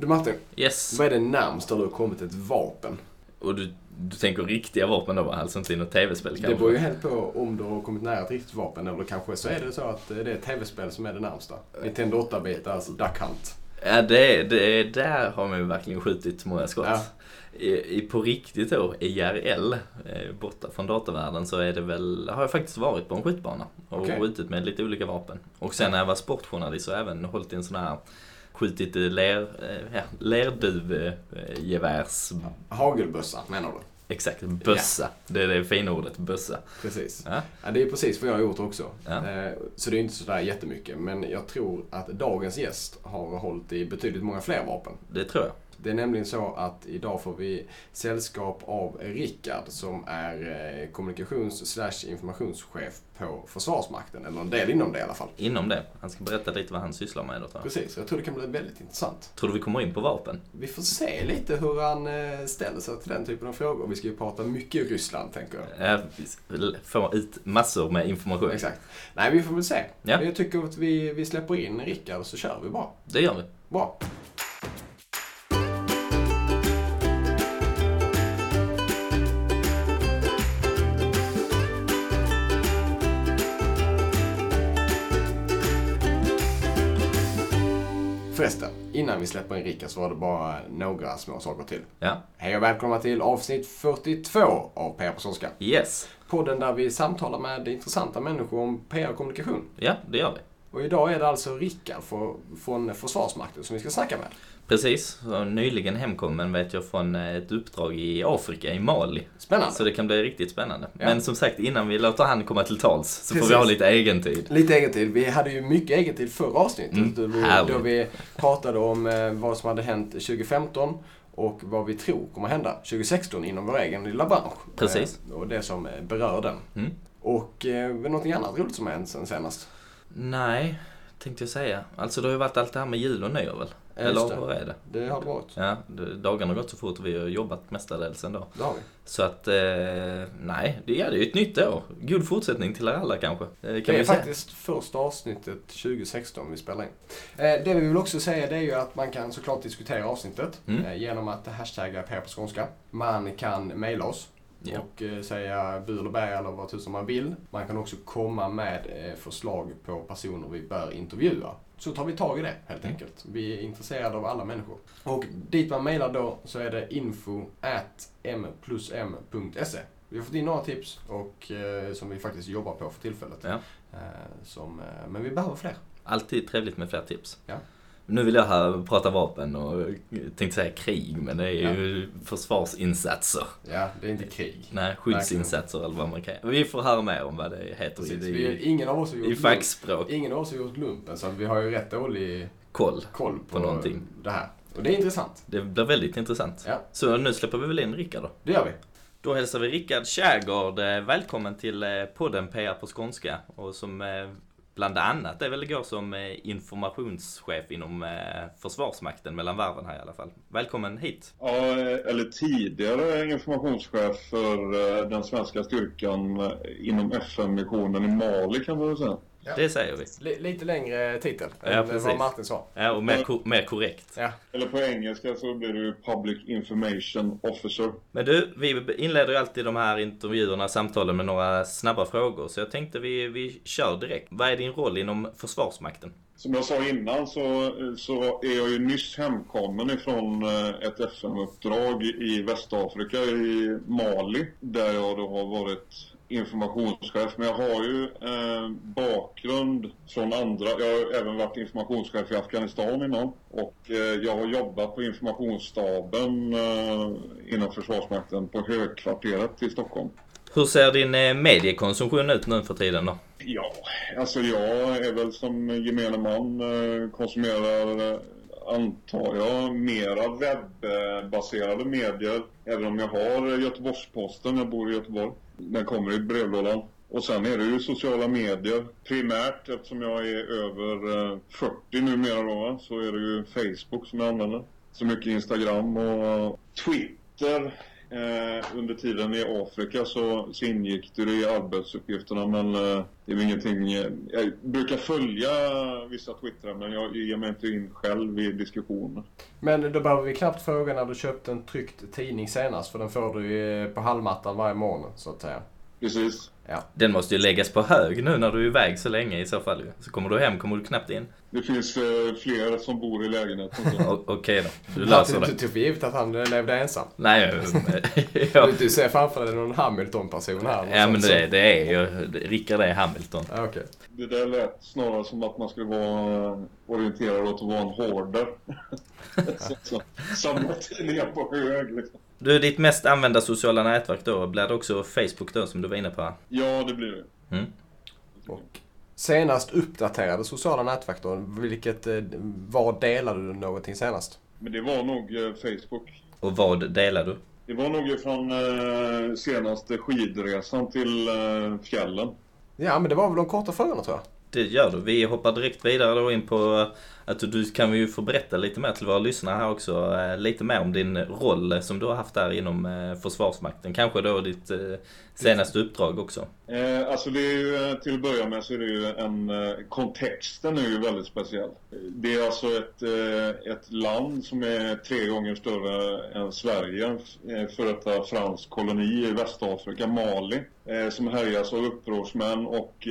Du Martin, Yes. vad är det närmsta du har kommit ett vapen? Och du, du tänker riktiga vapen då, alltså inte i något tv-spel kanske? Det beror ju helt på om du har kommit nära ett riktigt vapen eller kanske så är det så att det är tv-spel som är det närmsta. Nintendo 8-bit, alltså Duck Hunt. Ja, det, det, där har man ju verkligen skjutit många skott. Ja. I, på riktigt då, IRL, eh, borta från datavärlden, så är det väl, har jag faktiskt varit på en skjutbana och Okej. skjutit med lite olika vapen. Och sen när jag var sportjournalist så har jag även hållit i en sån här skjutit ler, eh, ja, lerduvgevärs... Hagelbössa menar du? Exakt, bössa. Det är det fina ordet, bössa. Precis. Ja. Ja, det är precis vad jag har gjort också. Ja. Eh, Så det är inte sådär jättemycket. Men jag tror att dagens gäst har hållit i betydligt många fler vapen. Det tror jag. Det är nämligen så att idag får vi sällskap av Rickard som är eh, kommunikations slash informationschef på Försvarsmakten. Eller en del inom det i alla fall. Inom det. Han ska berätta lite vad han sysslar med då. Precis, jag tror det kan bli väldigt intressant. Tror du vi kommer in på vapen? Vi får se lite hur han eh, ställer sig till den typen av frågor. Vi ska ju prata mycket Ryssland, tänker jag. Ja, vi får ut massor med information. Exakt. Nej, vi får väl se. Ja. Jag tycker att vi, vi släpper in Rickard så kör vi bara. Det gör vi. Bra. Innan vi släpper in Rickard så var det bara några små saker till. Ja. Hej och välkomna till avsnitt 42 av PR på Svenska. Yes. Podden där vi samtalar med intressanta människor om PR och kommunikation. Ja, det gör vi. Och idag är det alltså Rickard från Försvarsmakten som vi ska snacka med. Precis. Nyligen hemkommen vet jag från eh, ett uppdrag i Afrika, i Mali. Spännande. Så det kan bli riktigt spännande. Ja. Men som sagt, innan vi låter han komma till tals så får Precis. vi ha lite egen tid. Lite egentid. Vi hade ju mycket egentid förra avsnittet. Mm, då, vi, då vi pratade om eh, vad som hade hänt 2015 och vad vi tror kommer hända 2016 inom vår egen lilla bransch. Precis. Eh, och det som berör den. Mm. Och eh, någonting annat roligt som har hänt sen senast? Nej, tänkte jag säga. Alltså det har ju varit allt det här med jul och nyår väl? Eller det. vad är det? Det har det varit. Ja, dagarna har gått så fort och vi har jobbat mestadels ändå. Det har vi. Så att, eh, nej, det är ju ett nytt år. God fortsättning till er alla kanske. Eh, kan Det är faktiskt första avsnittet 2016 vi spelar in. Eh, det vi vill också säga det är ju att man kan såklart diskutera avsnittet Mm. eh, genom att hashtagga PR på skånska. Man kan mejla oss Ja. och eh, säga bu eller bä eller vad tusan man vill. Man kan också komma med eh, förslag på personer vi bör intervjua. Så tar vi tag i det helt Mm. enkelt. Vi är intresserade av alla människor. Och dit man mejlar då så är det info at mplusm.se. Vi har fått in några tips och, eh, som vi faktiskt jobbar på för tillfället. Ja. Eh, som, eh, men vi behöver fler. Alltid trevligt med fler tips. Ja. Nu vill jag här prata vapen och tänkte säga krig, men det är ju försvarsinsatser. Ja, det är inte krig. Nej, skyddsinsatser eller vad man kan Vi får höra mer om vad det heter Precis. i, Vi, i, ingen av oss har i gjort lump, fackspråk. ingen av oss har gjort lumpen så vi har ju rätt dålig Koll. koll på, På någonting. det här. Och det är intressant. Det blir väldigt intressant. Ja. Så nu släpper vi väl in Rickard då. Det gör vi. Då hälsar vi Rickard Kärgård eh, välkommen till eh, podden PR på skånska. Och som eh, bland annat är väl igår som eh, informationschef inom eh, Försvarsmakten mellan varven här i alla fall. Välkommen hit! Ja, eh, eller tidigare informationschef för den svenska styrkan inom FN-missionen i Mali kan man väl säga. Ja. Det säger vi. Li- lite längre titel Ja, än precis. vad Martin sa. Ja, och mer, ko- mer korrekt. Ja. Eller på engelska så blir det ju Public Information Officer. Men du, vi inleder ju alltid de här intervjuerna, samtalen med några snabba frågor. Så jag tänkte vi, vi kör direkt. Vad är din roll inom Försvarsmakten? Som jag sa innan så, så är jag ju nyss hemkommen ifrån eh, ett FN-uppdrag i Västafrika i Mali. Där jag då har varit informationschef. Men jag har ju eh, bakgrund från andra. Jag har även varit informationschef i Afghanistan innan. Och eh, jag har jobbat på informationsstaben eh, inom Försvarsmakten på högkvarteret i Stockholm. Hur ser din eh, mediekonsumtion ut nu för tiden då? Ja, alltså jag är väl som gemene man eh, konsumerar, eh, antar jag, mera webbaserade medier. Även om jag har Göteborgs-Posten, jag bor i Göteborg. Den kommer i brevlådan. Och sen är det ju sociala medier primärt eftersom jag är över eh, 40 numera då, så är det ju Facebook som jag använder. Så mycket Instagram och Twitter Eh, under tiden i Afrika så, så ingick det i arbetsuppgifterna men eh, det är ingenting... Eh, jag brukar följa vissa twittrar men jag ger mig inte in själv i diskussioner. Men då behöver vi knappt fråga när du köpte en tryckt tidning senast för den får du ju på hallmattan varje morgon så att säga. Precis. Ja. Den måste ju läggas på hög nu när du är iväg så länge i så fall ju. Så kommer du hem kommer du knappt in. Det finns eh, fler som bor i lägenheten. Okej då, du löser Du det. tog för givet att han levde ensam. Nej, ja. Du, du ser framför dig någon Hamilton-person här. ja men det, det är ju, Rickard är Hamilton. Ja, okej. Det där lät snarare som att man skulle vara orienterad åt att vara en hoarder. samla tidningar på hög liksom. Du, ditt mest använda sociala nätverk då, blir det också Facebook då som du var inne på? Ja, det blir det. Mm. Och senast uppdaterade sociala nätverk då, vilket, eh, var delade du någonting senast? Men det var nog eh, Facebook. Och vad delar du? Det var nog från eh, senaste skidresan till eh, fjällen. Ja, men det var väl de korta frågorna tror jag. Det gör du. Vi hoppar direkt vidare då in på att du kan ju få berätta lite mer till våra lyssnare här också. Eh, lite mer om din roll som du har haft där inom eh, Försvarsmakten. Kanske då ditt eh, senaste uppdrag också. Alltså det är ju, till att börja med så är det ju en, kontexten är ju väldigt speciell. Det är alltså ett, ett land som är tre gånger större än Sverige, för detta fransk koloni i Västafrika, Mali, som härjas av upprorsmän och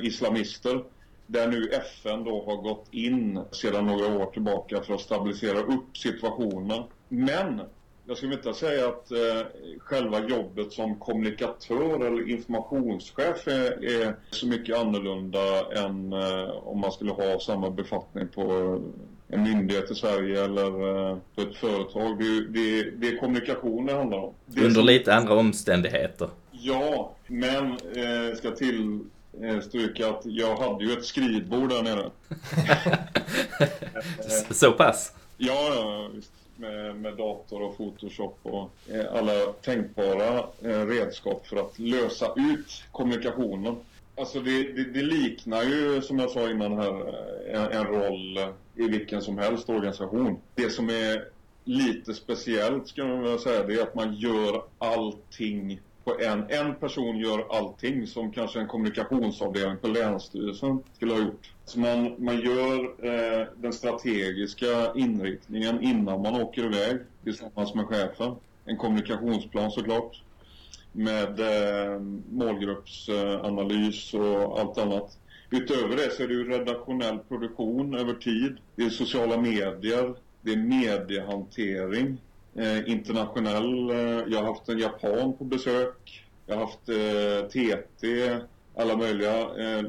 islamister islamister. Där nu FN då har gått in sedan några år tillbaka för att stabilisera upp situationen. Men jag skulle inte säga att eh, själva jobbet som kommunikatör eller informationschef är, är så mycket annorlunda än eh, om man skulle ha samma befattning på en myndighet i Sverige eller eh, på ett företag. Det, är- det, det är kommunikation det handlar om. Det Under som- lite andra omständigheter. Ja, men eh, ska till stryka att jag hade ju ett skrivbord där nere. Så pass? Ja, ja visst. Med, med dator och Photoshop och eh, alla tänkbara eh, redskap för att lösa ut kommunikationen. Alltså det, det, det liknar ju, som jag sa innan här, eh, en, en roll eh, i vilken som helst organisation. Det som är lite speciellt, ska man vilja säga, det är att man gör allting på en. En person gör allting som kanske en kommunikationsavdelning på Länsstyrelsen skulle ha gjort. Så man, man gör eh, den strategiska inriktningen innan man åker iväg tillsammans med chefen. En kommunikationsplan såklart. Med eh, målgruppsanalys och allt annat. Utöver det så är det ju redaktionell produktion över tid. Det är sociala medier. Det är mediehantering. Eh, internationell. Eh, jag har haft en japan på besök. Jag har haft eh, TT. Alla möjliga. Eh,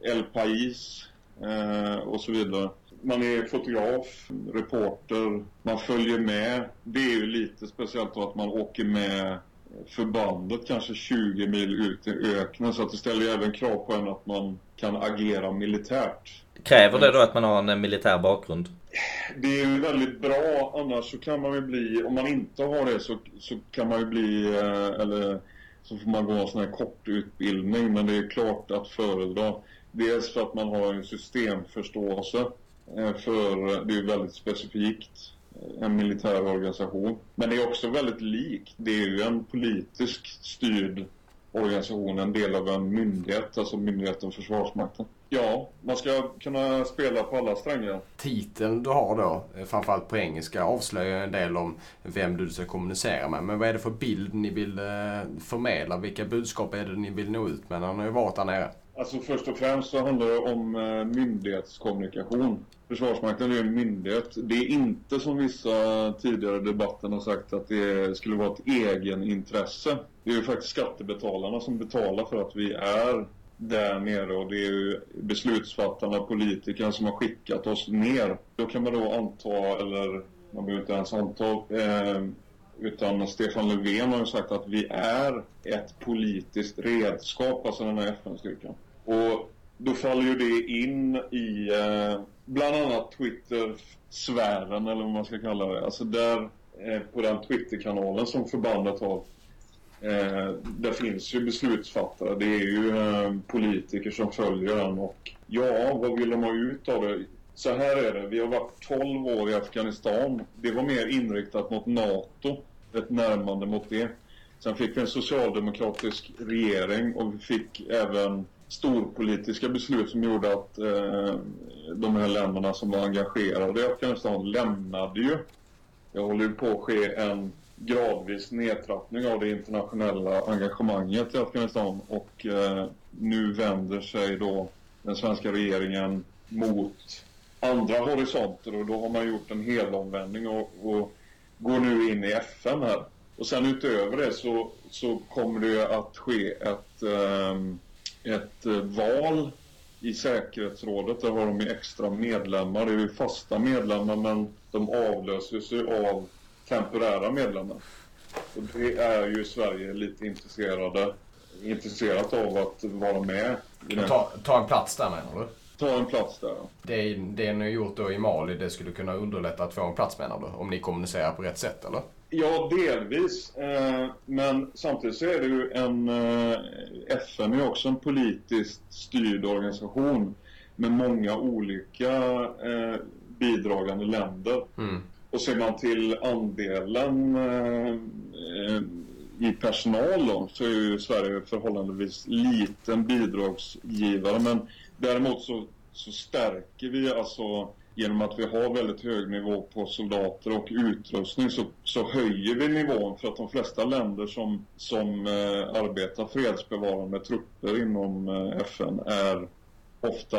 El Pais. Eh, och så vidare. Man är fotograf, reporter, man följer med. Det är ju lite speciellt då att man åker med förbandet kanske 20 mil ut i öknen så att det ställer ju även krav på en att man kan agera militärt. Kräver det då att man har en militär bakgrund? Det är ju väldigt bra, annars så kan man ju bli, om man inte har det så, så kan man ju bli, eh, eller så får man gå en sån här kort utbildning, men det är klart att föredra. Dels för att man har en systemförståelse, eh, för det är ju väldigt specifikt eh, en militär organisation. Men det är också väldigt likt. Det är ju en politiskt styrd organisation, en del av en myndighet, alltså myndigheten Försvarsmakten. Ja, man ska kunna spela på alla strängar. Titeln du har då, eh, framförallt på engelska, avslöjar en del om vem du ska kommunicera med. Men vad är det för bild ni vill eh, förmedla? Vilka budskap är det ni vill nå ut med när ni har varit där nere? Alltså först och främst så handlar det om eh, myndighetskommunikation. Försvarsmakten är en myndighet. Det är inte som vissa tidigare debatter har sagt att det skulle vara ett egenintresse. Det är ju faktiskt skattebetalarna som betalar för att vi är där nere och det är ju beslutsfattarna, politikerna som har skickat oss ner. Då kan man då anta, eller man behöver inte ens anta, eh, utan Stefan Löfven har ju sagt att vi är ett politiskt redskap, alltså den här FN-styrkan. Och då faller ju det in i eh, bland annat Twitter-sfären eller vad man ska kalla det. Alltså där eh, på den Twitter-kanalen som förbandet har. Eh, det finns ju beslutsfattare. Det är ju eh, politiker som följer den och ja, vad vill de ha ut av det? Så här är det, vi har varit 12 år i Afghanistan. Det var mer inriktat mot NATO. ett närmande mot det. Sen fick vi en socialdemokratisk regering och vi fick även storpolitiska beslut som gjorde att eh, de här länderna som var engagerade i Afghanistan lämnade ju. Det håller ju på att ske en gradvis nedtrappning av det internationella engagemanget i Afghanistan och eh, nu vänder sig då den svenska regeringen mot andra horisonter och då har man gjort en helomvändning och, och går nu in i FN här. Och sen utöver det så, så kommer det att ske ett, eh, ett val i säkerhetsrådet. Där har de ju extra medlemmar. Det är ju fasta medlemmar men de avlöses ju av temporära medlemmar. Och det är ju Sverige lite intresserade, intresserat av att vara med. Ta, ta en plats där menar du? Ta en plats där. Det, det ni har gjort då i Mali, det skulle kunna underlätta att få en plats menar du? Om ni kommunicerar på rätt sätt eller? Ja, delvis. Eh, men samtidigt så är det ju en... Eh, FN är också en politiskt styrd organisation med många olika eh, bidragande länder. Mm. Och ser man till andelen eh, i personal då, så är ju Sverige förhållandevis liten bidragsgivare. Men däremot så, så stärker vi alltså genom att vi har väldigt hög nivå på soldater och utrustning så, så höjer vi nivån för att de flesta länder som, som eh, arbetar fredsbevarande trupper inom eh, FN är ofta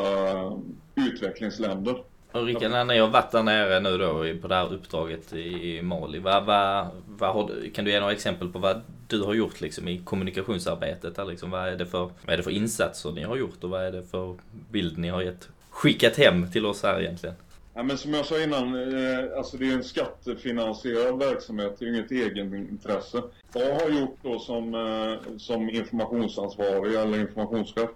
utvecklingsländer. Och Rickard, när ni har varit där nere nu då på det här uppdraget i Mali, vad, vad, vad har du, kan du ge några exempel på vad du har gjort liksom i kommunikationsarbetet? Där liksom, vad, är det för, vad är det för insatser ni har gjort och vad är det för bild ni har gett, skickat hem till oss här egentligen? Ja, men som jag sa innan, eh, alltså det är en skattefinansierad verksamhet, det är inget egenintresse. Vad jag har gjort då som, eh, som informationsansvarig eller informationschef,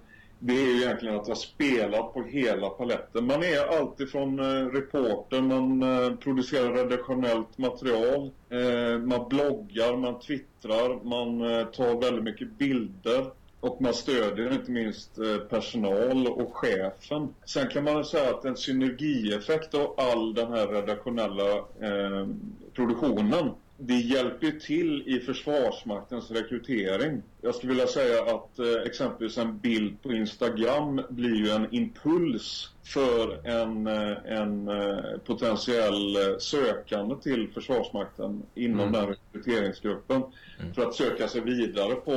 det är ju egentligen att jag spelat på hela paletten. Man är alltid från eh, reporter, man eh, producerar redaktionellt material, eh, man bloggar, man twittrar, man eh, tar väldigt mycket bilder. Och man stödjer inte minst eh, personal och chefen. Sen kan man säga att en synergieffekt av all den här redaktionella eh, produktionen det hjälper till i Försvarsmaktens rekrytering. Jag skulle vilja säga att eh, exempelvis en bild på Instagram blir ju en impuls för en, eh, en eh, potentiell eh, sökande till Försvarsmakten inom mm. den rekryteringsgruppen. Mm. För att söka sig vidare på,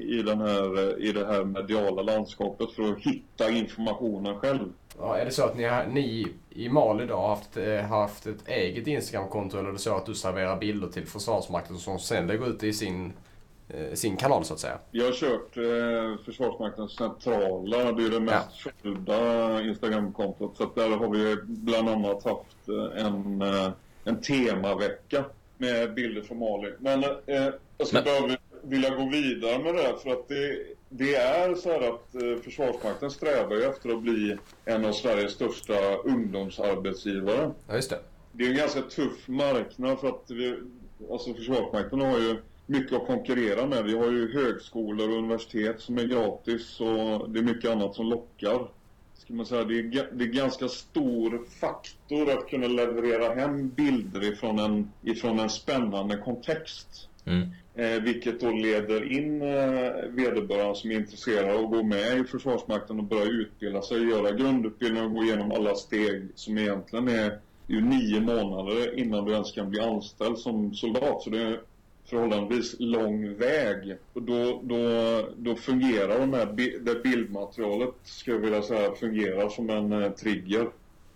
i, den här, i det här mediala landskapet för att hitta informationen själv. Ja, är det så att ni, ni i Mali då har haft, haft ett eget Instagramkonto eller är det så att du serverar bilder till Försvarsmakten som sen lägger ut det i sin Eh, sin kanal så att säga. Jag har kört eh, Försvarsmaktens centrala, det är det mest ja. följda Instagramkontot. Så där har vi bland annat haft eh, en, eh, en temavecka med bilder från Mali. Men eh, jag skulle Men... vilja gå vidare med det för att det, det är så här att eh, Försvarsmakten strävar ju efter att bli en av Sveriges största ungdomsarbetsgivare. Ja, just det. Det är en ganska tuff marknad för att vi, alltså Försvarsmakten har ju mycket att konkurrera med. Vi har ju högskolor och universitet som är gratis och det är mycket annat som lockar. Ska man säga, det, är, det är ganska stor faktor att kunna leverera hem bilder ifrån en, ifrån en spännande kontext. Mm. Eh, vilket då leder in eh, vederbörande som är intresserade av att gå med i Försvarsmakten och börja utbilda sig, göra grundutbildning och gå igenom alla steg som egentligen är ju nio månader innan du ens kan bli anställd som soldat. Så det är förhållandevis lång väg. Och då, då, då fungerar de här, det bildmaterialet, ska jag vilja säga, fungerar som en eh, trigger.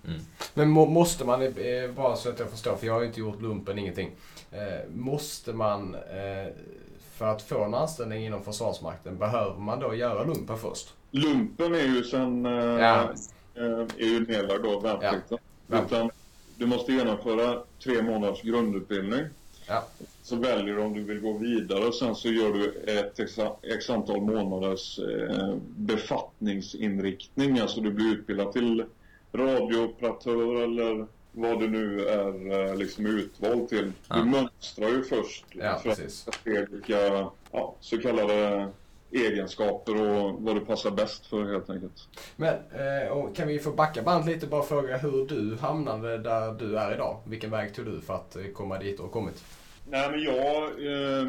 Mm. Men må, måste man, eh, bara så att jag förstår, för jag har ju inte gjort lumpen, ingenting. Eh, måste man, eh, för att få en anställning inom Försvarsmakten, behöver man då göra lumpen först? Lumpen är ju sen, eh, ja. Eh, är ju nedlagd då, värnplikten. Ja. Utan du måste genomföra tre månaders grundutbildning. Ja så väljer du om du vill gå vidare och sen så gör du ett x antal månaders eh, befattningsinriktning. Alltså du blir utbildad till radiooperatör eller vad du nu är eh, liksom utvald till. Ja. Du mönstrar ju först ja, för precis. att se vilka ja, så kallade egenskaper och vad du passar bäst för helt enkelt. Men eh, kan vi få backa band lite bara fråga hur du hamnade där du är idag? Vilken väg tog du för att komma dit och kommit? Nej, men jag eh,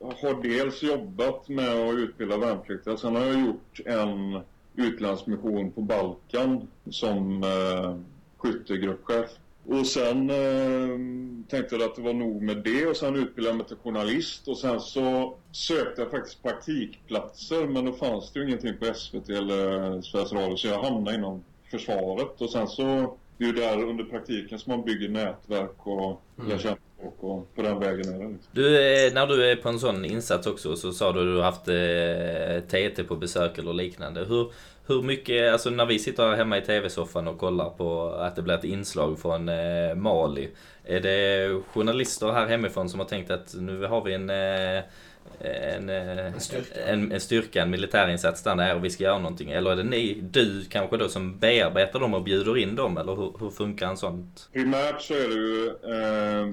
har dels jobbat med att utbilda värnpliktiga. Sen har jag gjort en utlandsmission på Balkan som eh, skyttegruppchef. Och sen eh, tänkte jag att det var nog med det och sen utbildade jag mig till journalist och sen så sökte jag faktiskt praktikplatser men då fanns det ju ingenting på SVT eller Sveriges Radio så jag hamnade inom försvaret och sen så det är ju där under praktiken som man bygger nätverk och mm. lär känna folk och på den vägen är det. Liksom. Du, när du är på en sån insats också så sa du att du har haft eh, TT på besök eller liknande. Hur, hur mycket, alltså när vi sitter här hemma i TV-soffan och kollar på att det blir ett inslag från eh, Mali. Är det journalister här hemifrån som har tänkt att nu har vi en eh, en, eh, en, styrka. En, en styrka, en militärinsats där nere och vi ska göra någonting? Eller är det ni, du kanske då som bearbetar dem och bjuder in dem? Eller hur, hur funkar en sånt? Primärt så är det ju eh,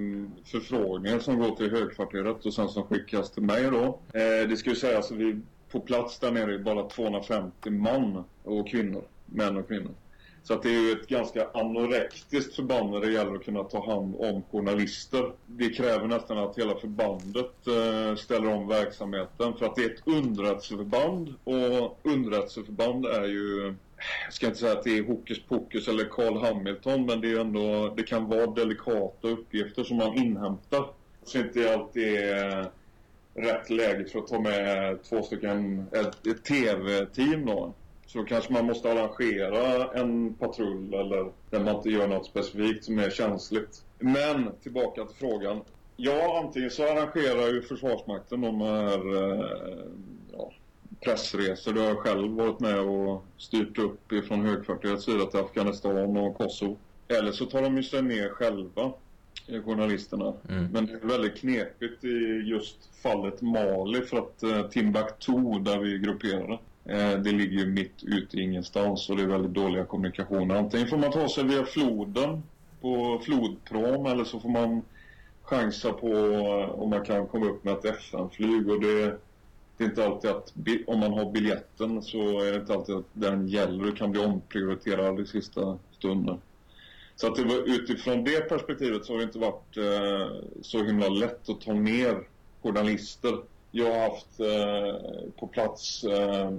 förfrågningar som går till högkvarteret och sen som skickas till mig då. Eh, det ska ju sägas att vi på plats där nere är bara 250 man och kvinnor. Män och kvinnor. Så att det är ju ett ganska anorektiskt förband när det gäller att kunna ta hand om journalister. Det kräver nästan att hela förbandet eh, ställer om verksamheten för att det är ett underrättelseförband och underrättelseförband är ju jag ska inte säga att det är hokus pokus eller Carl Hamilton men det är ändå, det kan vara delikata uppgifter som man inhämtar. Så inte alltid är rätt läge för att ta med två stycken, ett, ett tv-team då. Så kanske man måste arrangera en patrull eller där man inte gör något specifikt som är känsligt. Men tillbaka till frågan. Ja, antingen så arrangerar ju Försvarsmakten de här eh, ja, pressresor. Du har själv varit med och styrt upp ifrån högkvarterets sida till Afghanistan och Kosovo. Eller så tar de ju sig ner själva, journalisterna. Mm. Men det är väldigt knepigt i just fallet Mali för att eh, Timbuktu, där vi grupperade, Eh, det ligger ju mitt ute i ingenstans och det är väldigt dåliga kommunikationer. Antingen får man ta sig via floden på flodprom eller så får man chansa på eh, om man kan komma upp med ett FN-flyg och det, det, är inte alltid att om man har biljetten så är det inte alltid att den gäller och kan bli omprioriterad i sista stunden. Så att det var, utifrån det perspektivet så har det inte varit eh, så himla lätt att ta ner journalister jag har haft eh, på plats eh,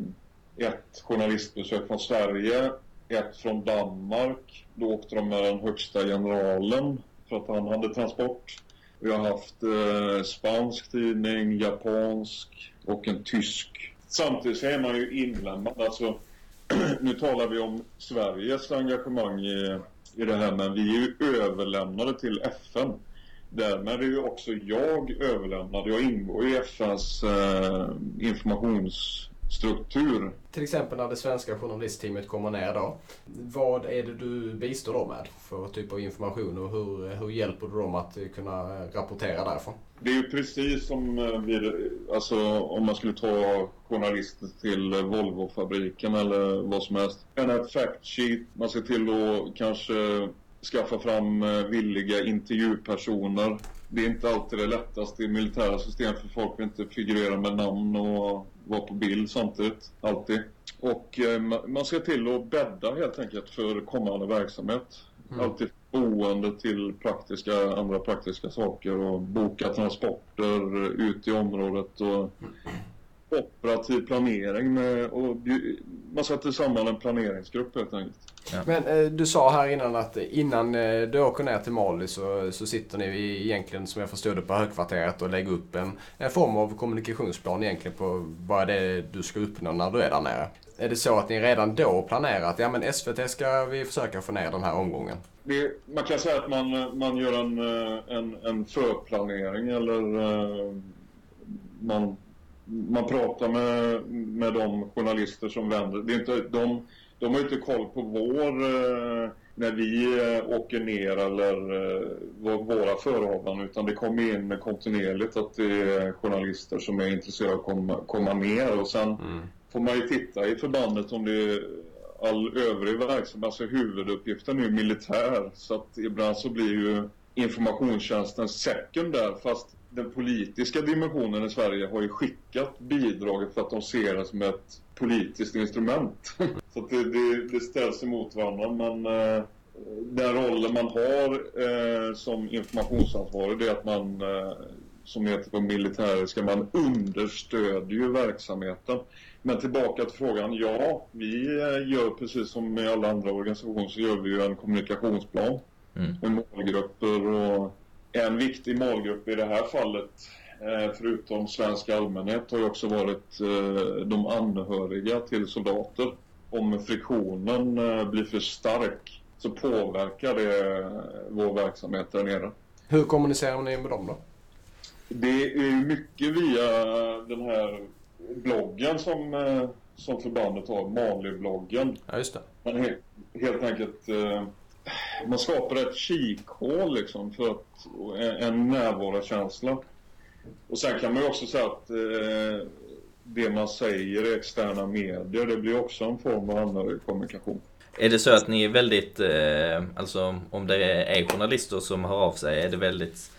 ett journalistbesök från Sverige, ett från Danmark. Då åkte de med den högsta generalen för att han hade transport. Vi har haft eh, spansk tidning, japansk och en tysk. Samtidigt så är man ju inlämnad. Alltså, nu talar vi om Sveriges engagemang i, i det här men vi är ju överlämnade till FN. Därmed är ju också jag överlämnad. Jag ingår i FNs eh, informations informationsstruktur. Till exempel när det svenska journalistteamet kommer ner då. Vad är det du bistår dem med för typ av information och hur, hur hjälper du dem att kunna rapportera därifrån? Det är ju precis som eh, vid, alltså, om man skulle ta journalister till Volvofabriken eller vad som helst. En ett fact sheet, man ser till att kanske skaffa fram eh, villiga intervjupersoner. Det är inte alltid det lättaste i militära system för folk vill inte figurera med namn och vara på bild samtidigt. Alltid. Och eh, man ska till att bädda helt enkelt för kommande verksamhet. Mm. Alltid boende till praktiska, andra praktiska saker och boka transporter ut i området och operativ planering med, och man sätter samman en planeringsgrupp helt enkelt. Ja. Men eh, du sa här innan att innan eh, du åker ner till Mali så, så sitter ni egentligen som jag förstod det på högkvarteret och lägger upp en, en form av kommunikationsplan egentligen på vad det är du ska uppnå när du är där nere. Är det så att ni redan då planerar att ja men SVT ska vi försöka få ner den här omgången? Det, man kan säga att man, man gör en, eh, en, en förplanering eller man man pratar med, med de journalister som vänder. Det är inte, de, de har inte koll på vår, eh, när vi eh, åker ner eller eh, våra förehavanden utan det kommer in kontinuerligt att det är journalister som är intresserade av att komma, komma ner och sen mm. får man ju titta i förbandet om det är all övrig verksamhet, alltså huvuduppgiften är militär så att ibland så blir ju informationstjänsten sekundär fast den politiska dimensionen i Sverige har ju skickat bidraget för att de ser det som ett politiskt instrument. Så det, det, det, ställs emot varandra men eh, den rollen man har eh, som informationsansvarig det är att man, eh, som heter på militäriska, man understödjer ju verksamheten. Men tillbaka till frågan, ja, vi eh, gör precis som med alla andra organisationer så gör vi ju en kommunikationsplan Mm. med målgrupper och en viktig målgrupp i det här fallet eh, förutom svensk allmänhet har ju också varit eh, de anhöriga till soldater. Om friktionen eh, blir för stark så påverkar det vår verksamhet där nere. Hur kommunicerar ni med dem då? Det är mycket via den här bloggen som, som förbandet har, Mali-bloggen. Ja, just det. Man helt, helt enkelt man skapar ett kikhål liksom för att, en, närvarokänsla. Och sen kan man ju också säga att eh, det man säger i externa medier det blir också en form av annan kommunikation. Är det så att ni är väldigt, eh, alltså om det är journalister som hör av sig, är det väldigt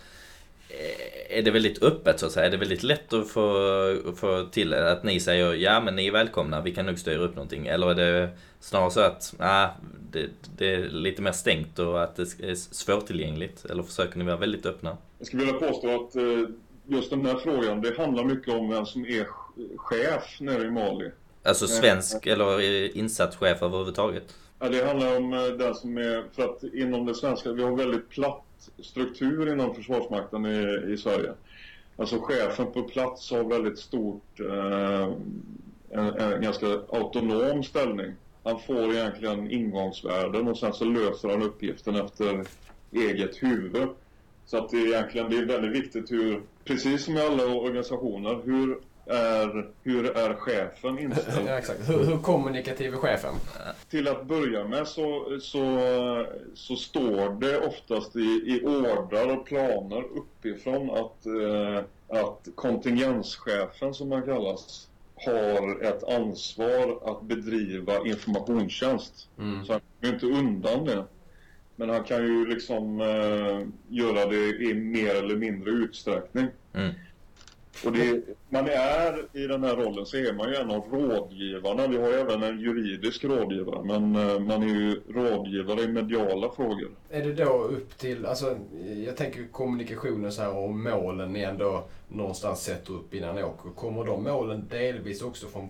är det väldigt öppet så att säga? Är det väldigt lätt att få, få till att ni säger ja men ni är välkomna, vi kan nog styra upp någonting? Eller är det snarare så att ah, det, det är lite mer stängt och att det är svårtillgängligt? Eller försöker ni vara väldigt öppna? Jag skulle vilja påstå att eh, just den här frågan det handlar mycket om vem som är chef nere i Mali. Alltså svensk eller eh, insatschef överhuvudtaget? Ja, det handlar om eh, den som är, för att inom det svenska, vi har väldigt platt struktur inom Försvarsmakten i, i Sverige. Alltså chefen på plats har väldigt stort, eh, en, en ganska autonom ställning. Han får egentligen ingångsvärden och sen så löser han uppgiften efter eget huvud. Så att det är egentligen, det är väldigt viktigt hur, precis som i alla organisationer, hur är, hur är chefen inställd? Ja, exakt. Hur, hur kommunikativ är chefen? Till att börja med så, så, så står det oftast i, i ordrar och planer uppifrån att, eh, att kontingenschefen som man kallas har ett ansvar att bedriva informationstjänst. Mm. Så han kommer inte undan det. Men han kan ju liksom eh, göra det i mer eller mindre utsträckning. Mm. Och det, man är i den här rollen så är man ju en av rådgivarna. Vi har ju även en juridisk rådgivare men eh, man är ju rådgivare i mediala frågor. Är det då upp till, alltså jag tänker kommunikationen så här och målen ni ändå någonstans sätter upp innan ni åker. Kommer de målen delvis också från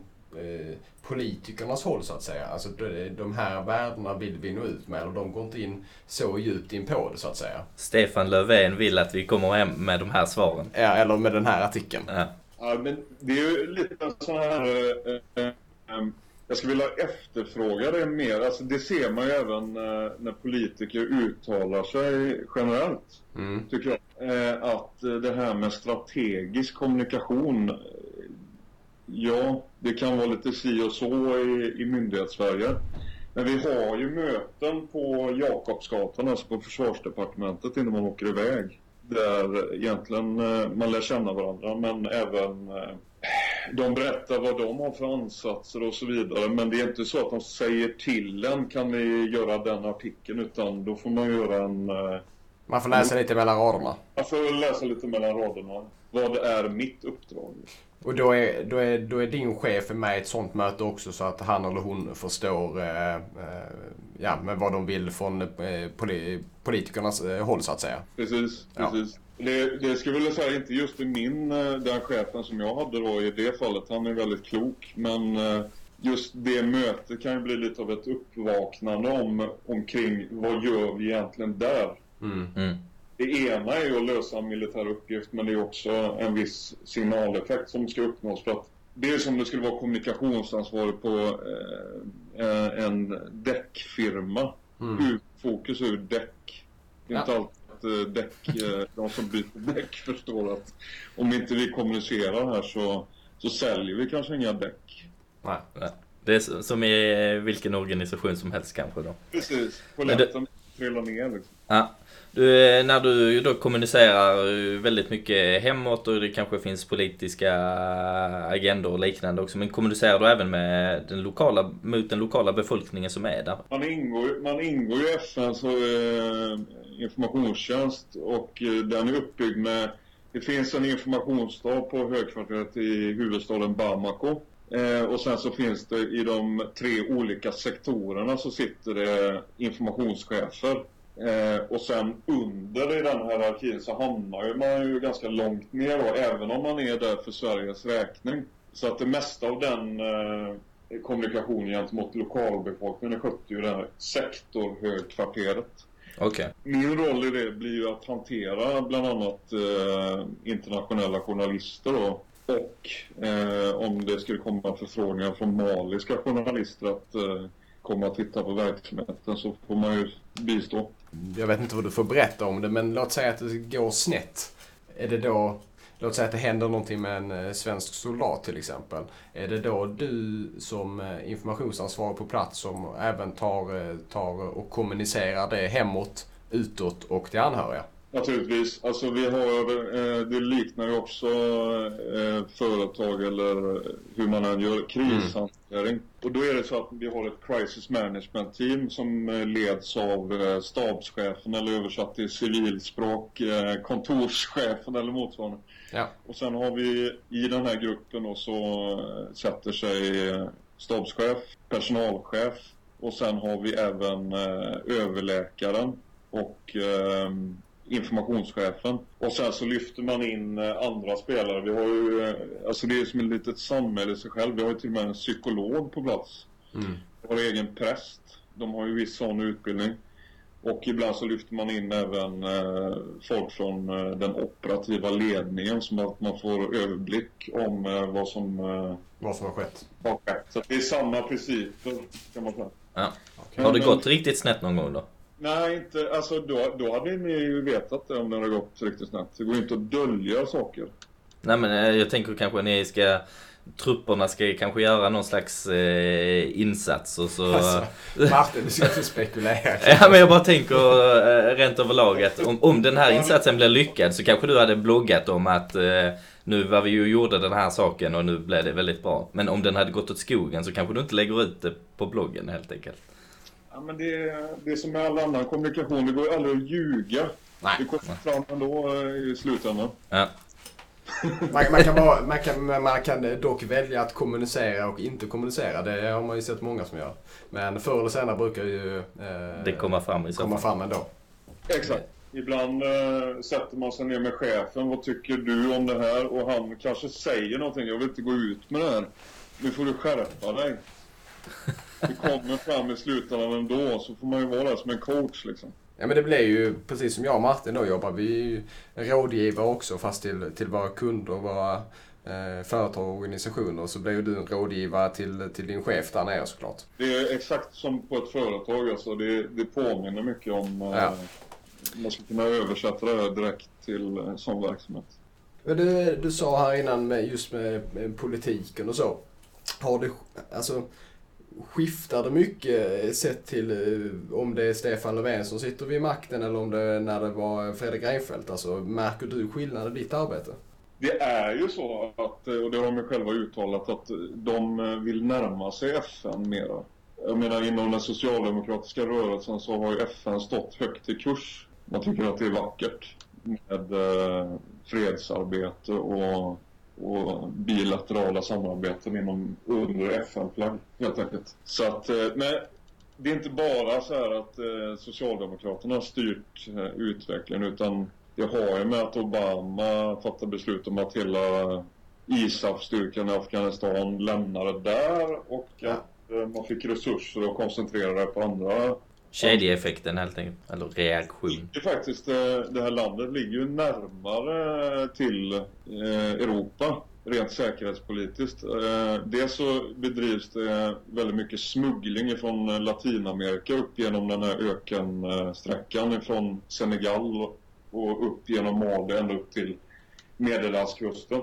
politikernas håll så att säga? Alltså de, de här värdena vill vi nå ut med och de går inte in så djupt in på det så att säga. Stefan Löfven vill att vi kommer hem med de här svaren. Ja, eller med den här artikeln. Ja. Ja, men det är ju lite en sån här... Eh, eh, eh, jag skulle vilja efterfråga det mer. Alltså det ser man ju även eh, när politiker uttalar sig generellt. Mm. tycker jag. Eh, att eh, det här med strategisk kommunikation, eh, ja, det kan vara lite si och så i, i myndighetssverige. Men vi har ju möten på Jakobsgatan, alltså på försvarsdepartementet innan man åker iväg. Där egentligen eh, man lär känna varandra men även eh, de berättar vad de har för ansatser och så vidare. Men det är inte så att de säger till en kan ni göra den artikeln utan då får man göra en eh, Man får läsa lite mellan raderna. jag får läsa lite mellan raderna. Vad är mitt uppdrag? Och då är, då, är, då är din chef med i ett sånt möte också så att han eller hon förstår eh, eh, ja, men vad de vill från eh, poli, politikernas eh, håll så att säga. Precis, Ja. precis. Det, det skulle jag vilja säga, inte just i min, eh, den chefen som jag hade då i det fallet, han är väldigt klok. Men eh, just det mötet kan ju bli lite av ett uppvaknande om, omkring vad gör vi egentligen där? Mm. Mm. Det ena är ju att lösa en militär uppgift men det är också en viss signaleffekt som ska uppnås för att det är som det skulle vara kommunikationsansvarig på eh, en däckfirma. Mm. Huvudfokus är däck. Det är Ja. inte alltid att eh, däck, eh, de som byter däck förstår att om inte vi kommunicerar här så, så säljer vi kanske inga däck. Nej. Ja. Det är som i vilken organisation som helst kanske då. Precis, polletten trillar ner liksom. Ja. Du, eh, när du då kommunicerar eh, väldigt mycket hemåt och det kanske finns politiska agendor och liknande också. Men kommunicerar du även med den lokala, mot den lokala befolkningen som är där? Man ingår, man ingår i FNs eh, informationstjänst och eh, den är uppbyggd med Det finns en informationsstab på högkvarteret i huvudstaden Bamako Eh, och sen så finns det i de tre olika sektorerna så sitter det informationschefer. Eh, och sen under i den hierarkin så hamnar man ju ganska långt ner då, även om man är där för Sveriges räkning. Så att det mesta av den eh, kommunikationen gentemot lokalbefolkningen sköter ju det här sektorhögkvarteret. Okay. Min roll i det blir ju att hantera bland annat eh, internationella journalister då. Och eh, om det skulle komma förfrågningar från maliska journalister att eh, komma och titta på verksamheten så får man ju bistå. Jag vet inte vad du får berätta om det men låt säga att det går snett. Är det då Låt säga att det händer någonting med en eh, svensk soldat till exempel. Är det då du som eh, informationsansvarig på plats som även tar, eh, tar och kommunicerar det hemåt, utåt och till anhöriga? Naturligtvis. Alltså vi har, det liknar ju också företag eller hur man än gör krishantering. Mm. Och då är det så att vi har ett crisis management team som leds av stabschefen eller översatt till civilspråk kontorschefen eller motsvarande. Ja. Och sen har vi i den här gruppen då så eh, sätter sig eh, stabschef, personalchef och sen har vi även eh, överläkaren och eh, informationschefen. Och sen så lyfter man in eh, andra spelare. Vi har ju, eh, alltså det är som ett litet samhälle i sig själv. Vi har ju till och med en psykolog på plats. Mm. Vi har egen präst. De har ju viss sån utbildning. Och ibland så lyfter man in även eh, folk från eh, den operativa ledningen som att man får överblick om eh, vad som eh, vad som har skett. Har skett. Så det är samma principer kan man säga. Ja. Okay. Har det gått riktigt snett någon gång då? Nej, inte, alltså då, då hade ni ju vetat det om det hade gått riktigt snett. Det går ju inte att dölja saker. Nej men eh, jag tänker kanske ni ska trupperna ska kanske göra någon slags eh, insats och så... Alltså, Martin, du ska inte spekulera. ja, men jag bara tänker eh, rent överlag att om, om den här insatsen blir lyckad så kanske du hade bloggat om att eh, nu var vi ju gjorde den här saken och nu blev det väldigt bra. Men om den hade gått åt skogen så kanske du inte lägger ut det på bloggen helt enkelt. Ja, men det, det är som med all annan kommunikation, det går ju aldrig att ljuga. Nej. Det kommer fram ändå eh, i slutändan. Ja. Man, man, kan bara, man, kan, man kan dock välja att kommunicera och inte kommunicera. Det har man ju sett många som gör. Men förr eller senare brukar ju eh, det komma fram i så komma fram ändå. Exakt. Ibland eh, sätter man sig ner med chefen. Vad tycker du om det här? Och han kanske säger någonting. Jag vill inte gå ut med det här. Nu får du skärpa dig. Det kommer fram i slutändan ändå. Så får man ju vara där som en coach liksom. Ja men det blir ju precis som jag och Martin då jobbar. Vi är ju rådgivare också fast till, till våra kunder, våra eh, företag och organisationer. Så blir ju du en rådgivare till, till din chef där nere såklart. Det är exakt som på ett företag alltså. Det, det påminner mycket om... Eh, ja. Man ska kunna översätta det här direkt till en sån verksamhet. Du, du sa här innan med, just med, med politiken och så. Har det, alltså skiftar det mycket eh, sett till eh, om det är Stefan Löfven som sitter vid makten eller om det är när det var Fredrik Reinfeldt? Alltså, märker du skillnad i ditt arbete? Det är ju så att, eh, och det har de själva uttalat, att de vill närma sig FN mera. Jag menar inom den socialdemokratiska rörelsen så har ju FN stått högt i kurs. Man tycker att det är vackert med fredsarbete och och bilaterala samarbeten inom, under FN-flagg helt enkelt. Så att, eh, men det är inte bara så här att eh, Socialdemokraterna har styrt eh, utvecklingen utan det har ju med att Obama fattade beslut om att hela ISAF-styrkan i Afghanistan lämnade där och att man fick resurser att koncentrera det på andra Kedjeeffekten helt enkelt, eller reaktion. Det är faktiskt, eh, det här landet ligger ju närmare till eh, Europa rent säkerhetspolitiskt. Eh, dels så bedrivs det väldigt mycket smuggling från Latinamerika upp genom den här ökensträckan från Senegal och upp genom Mali ända upp till Medelhavskusten.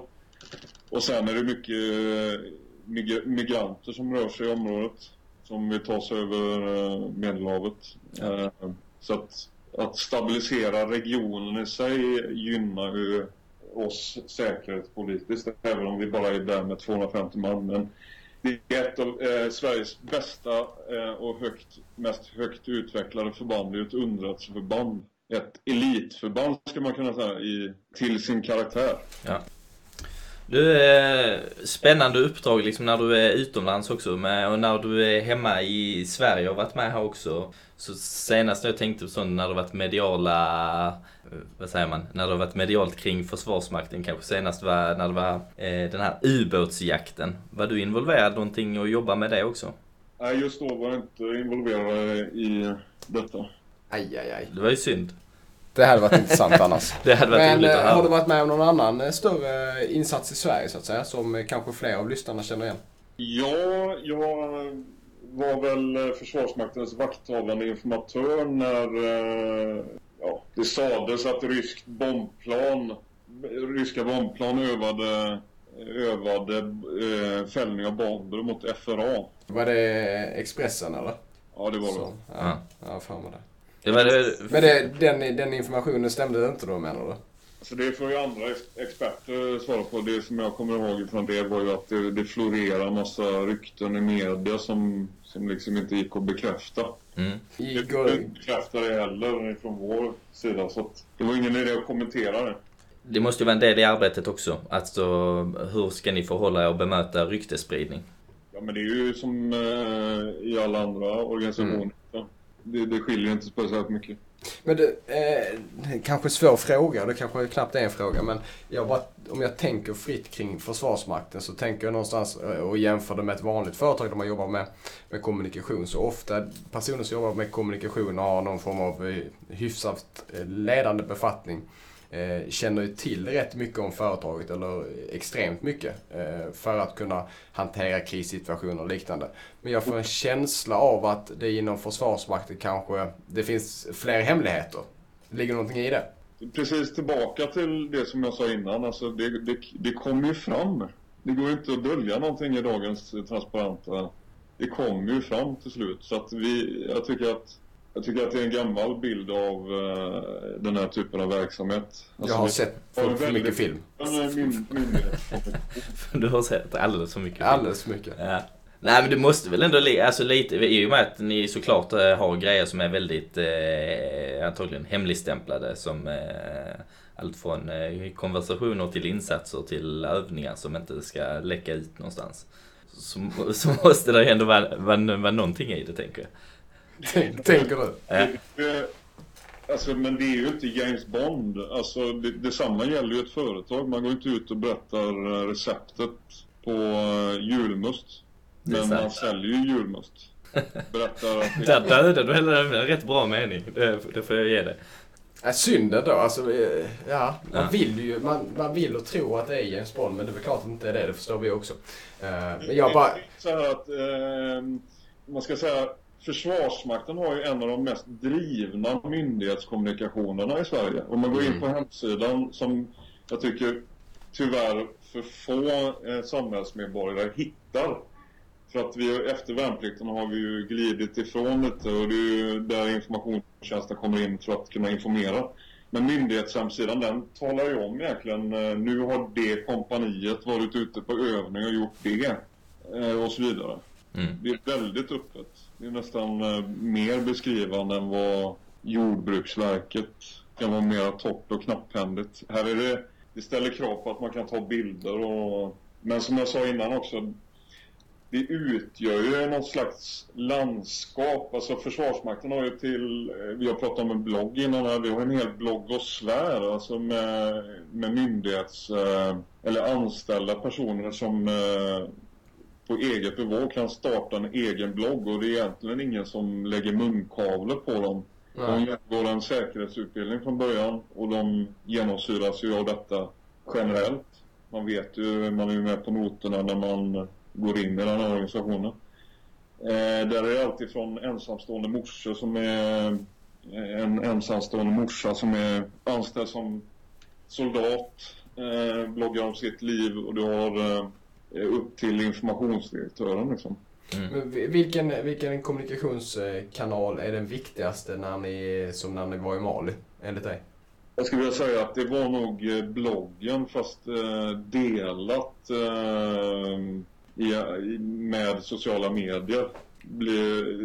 Och sen är det mycket migranter som rör sig i området som vill ta sig över eh, Medelhavet. Ja. Eh, så att, att stabilisera regionen i sig gynnar ju oss säkerhetspolitiskt, även om vi bara är där med 250 man. Men det är ett av eh, Sveriges bästa eh, och högt, mest högt utvecklade förband. Det är ett underrättelseförband. Ett elitförband ska man kunna säga i, till sin karaktär. Ja. Du, eh, spännande uppdrag liksom när du är utomlands också med, och när du är hemma i Sverige och varit med här också. Så senast jag tänkte på sånt när det varit mediala, eh, vad säger man, när det varit medialt kring Försvarsmakten kanske senast var när det var eh, den här ubåtsjakten. Var du involverad någonting och jobba med det också? Nej, just då var jag inte involverad i detta. Aj, aj, aj. Det var ju synd. Det hade varit intressant annars. Det hade varit Men eh, höra. har du varit med om någon annan eh, större insats i Sverige så att säga? Som eh, kanske fler av lyssnarna känner igen? Ja, jag var väl eh, Försvarsmaktens vakthavande informatör när eh, ja, det sades att ryskt bombplan, ryska bombplan övade, övade eh, fällning av bomber mot FRA. Var det Expressen eller? Ja, det var det. Så, ja, jag har för mig det. Var det, Men det, den, den informationen stämde inte då menar du? Så det får ju andra ex- experter svara på. Det som jag kommer ihåg från det var ju att det, det florerar massa rykten i media som, som liksom inte gick att bekräfta. mm. Det Igår, bekräftar det heller från vår sida så att det var ingen idé att kommentera det. Det måste ju vara en del i arbetet också. Alltså, hur ska ni förhålla er och bemöta ryktesspridning? Ja men det är ju som eh, i alla andra organisationer. Ja. Det, det skiljer inte speciellt mycket. Men du, eh, kanske svår fråga, det kanske knappt är en fråga, men jag bara, om jag tänker fritt kring Försvarsmakten så tänker jag någonstans eh, och jämför det med ett vanligt företag där man jobbar med, med kommunikation. Så ofta personer som jobbar med kommunikation har någon form av eh, hyfsat eh, ledande befattning eh, känner ju till rätt mycket om företaget, eller extremt mycket, eh, för att kunna hantera krissituationer och liknande. Men jag får en känsla av att det inom Försvarsmakten kanske, det finns fler hemligheter. Ligger någonting i det? Precis tillbaka till det som jag sa innan. Alltså det, det, det kommer ju fram. Det går ju inte att dölja någonting i dagens transparenta. Det kommer ju fram till slut. Så att vi, jag tycker att jag tycker att det är en gammal bild av eh, den här typen av verksamhet. Jag har vi- sett för, för mycket film. myndighet. Du har sett alldeles för mycket. Alldeles för mycket. Ja. Nej men du måste väl ändå, alltså lite, i och med att ni såklart eh, har grejer som är väldigt eh, antagligen hemligstämplade som eh, allt från eh, konversationer till insatser till övningar som inte ska läcka ut någonstans. Så, så måste det ändå vara, vara, vara någonting i det tänker jag. Tänk- Tänker du? Ja. Det- Alltså, men det är ju inte James Bond. Alltså, det, detsamma gäller ju ett företag. Man går inte ut och berättar eh, receptet på eh, julmust. Men man säljer ju julmust. Berättar att det Där dödade du hela en rätt bra mening. Det, det får jag ge dig. Äh, synden då, alltså, eh, ja, man Ja. vill ju, man, man vill och tro att det är James Bond, men det är väl klart att det inte är det, det förstår vi också. Eh, men jag bara, så här att, eh, man ska säga, Försvarsmakten har ju en av de mest drivna myndighetskommunikationerna i Sverige. Om man går in på hemsidan som jag tycker tyvärr för få eh, samhällsmedborgare hittar. För att vi efter värnplikten har vi ju glidit ifrån lite och det är ju där informationstjänsten kommer in för att kunna informera. Men myndighetshemsidan den talar ju om egentligen, eh, nu har det kompaniet varit ute på övning och gjort det. eh, Och så vidare. Mm. Det är väldigt öppet. Det är nästan eh, mer beskrivande än vad Jordbruksverket kan vara mer torrt och knapphändigt. Här är det, det ställer krav på att man kan ta bilder och... Men som jag sa innan också, det utgör ju något slags landskap. Alltså Försvarsmakten har ju till, eh, vi har pratat om en blogg innan här, vi har en hel bloggosfär alltså med, med myndighets eh, eller anställda personer som på eget bevåg kan starta en egen blogg och det är egentligen ingen som lägger munkavle på dem. De går en säkerhetsutbildning från början och de genomsyras ju av detta generellt. Man vet ju, man är ju med på noterna när man går in i den här organisationen. Eh, där är det alltid från ensamstående morsor som är eh, en ensamstående morsa som är anställd som soldat, eh, bloggar om sitt liv och du har eh, upp till informationsdirektören liksom. men vi- vilken, vilken kommunikationskanal är den viktigaste när ni, som när ni var i Mali, enligt dig? Jag skulle vilja säga att det var nog eh, bloggen fast eh, delat eh, med sociala medier.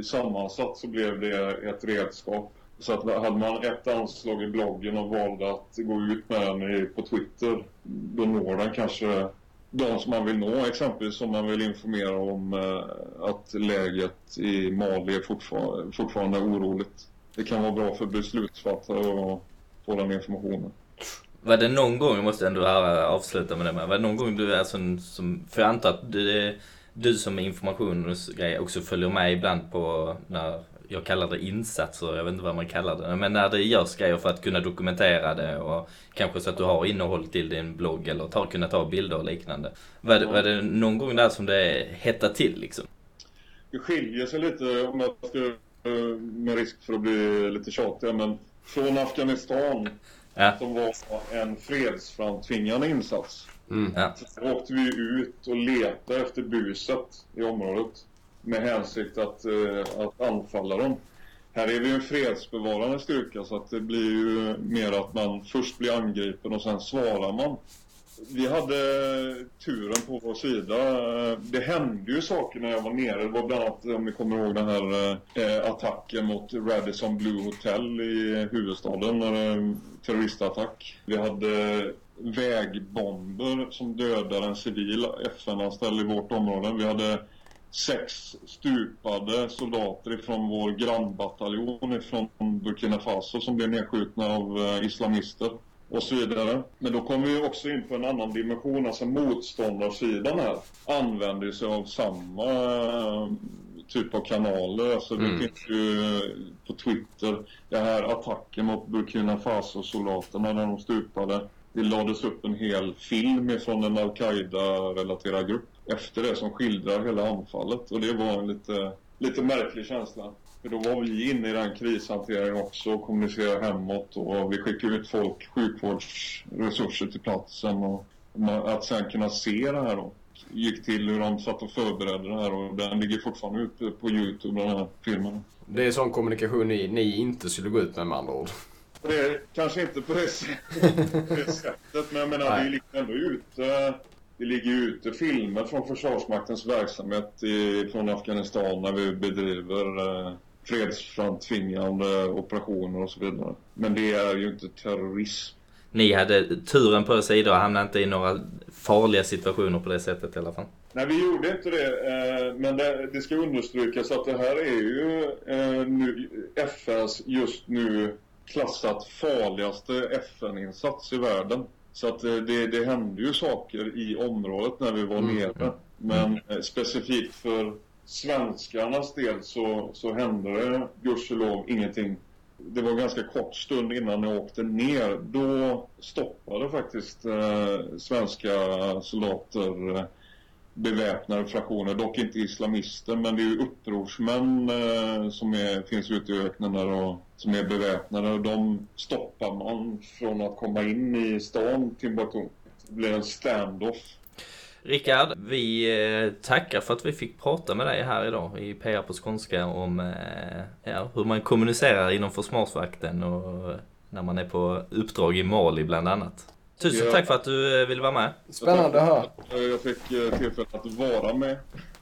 Sammansatt så blev det ett redskap. Så att hade man ett anslag i bloggen och valde att gå ut med den i, på Twitter då når den kanske de som man vill nå, exempelvis som man vill informera om eh, att läget i Mali är fortfar fortfarande oroligt. Det kan vara bra för beslutsfattare att få den informationen. Var det någon gång, jag måste ändå avsluta med det med, var det någon gång du är sån som, för jag antar att du, du som informationsgrej också följer med ibland på när jag kallar det insatser, jag vet inte vad man kallar det, men när det görs grejer för att kunna dokumentera det och kanske så att du har innehåll till din blogg eller tar, kunna ta bilder och liknande. Var det, var det någon gång där som det hettade till liksom? Det skiljer sig lite om jag ska, med risk för att bli lite tjatig, men från Afghanistan ja. som var en fredsframtvingande insats. Mm. Ja. Så åkte vi ut och letade efter buset i området med hänsikt att, eh, att anfalla dem. Här är vi en fredsbevarande styrka så att det blir ju mer att man först blir angripen och sen svarar man. Vi hade turen på vår sida. Det hände ju saker när jag var nere. Det var bland annat, om ni kommer ihåg den här eh, attacken mot Radisson Blue Hotel i huvudstaden. Eh, terroristattack. Vi hade vägbomber som dödade en civil FN-anställd i vårt område. Vi hade sex stupade soldater ifrån vår grannbataljon ifrån Burkina Faso som blev nedskjutna av eh, islamister och så vidare. Men då kommer vi också in på en annan dimension, alltså motståndarsidan här använder sig av samma eh, typ av kanaler. Alltså det mm. finns ju eh, på Twitter, den här attacken mot Burkina Faso-soldaterna när de stupade. Det lades upp en hel film från en Al-Qaida-relaterad grupp efter det som skildrar hela anfallet. Och det var en lite, lite märklig känsla. För då var vi inne i den krishanteringen också och kommunicerade hemåt och vi skickade ut folk, sjukvårdsresurser till platsen och att sen kunna se det här då gick till hur de satt och förberedde det här och den ligger fortfarande ute på Youtube den här filmen. Det är sån kommunikation ni, ni inte skulle gå ut med med andra ord? Det är kanske inte på det sättet, men jag menar Nej. vi ligger ändå ute det ligger ute filmer från Försvarsmaktens verksamhet i, från Afghanistan när vi bedriver eh, fredsframtvingande operationer och så vidare. Men det är ju inte terrorism. Ni hade turen på er sida och hamnade inte i några farliga situationer på det sättet i alla fall? Nej, vi gjorde inte det. Eh, men det, det ska understrykas att det här är ju eh, nu, FNs just nu klassat farligaste FN-insats i världen. Så att eh, det, det hände ju saker i området när vi var mm. nere. Men mm. specifikt för svenskarnas del så, så hände det gudskelov ingenting. Det var ganska kort stund innan jag åkte ner. Då stoppade faktiskt eh, svenska soldater eh, beväpnade fraktioner, dock inte islamister men det är ju upprorsmän eh, som är, finns ute i öknen där och som är beväpnade och de stoppar man från att komma in i stan Timbuktu. Det blir en standoff. Rickard, vi eh, tackar för att vi fick prata med dig här idag i PR på skånska om eh, ja, hur man kommunicerar inom Försvarsmakten och när man är på uppdrag i Mali bland annat. Tusen tack för att du eh, ville vara med. Spännande att höra. Jag fick tillfälle att vara med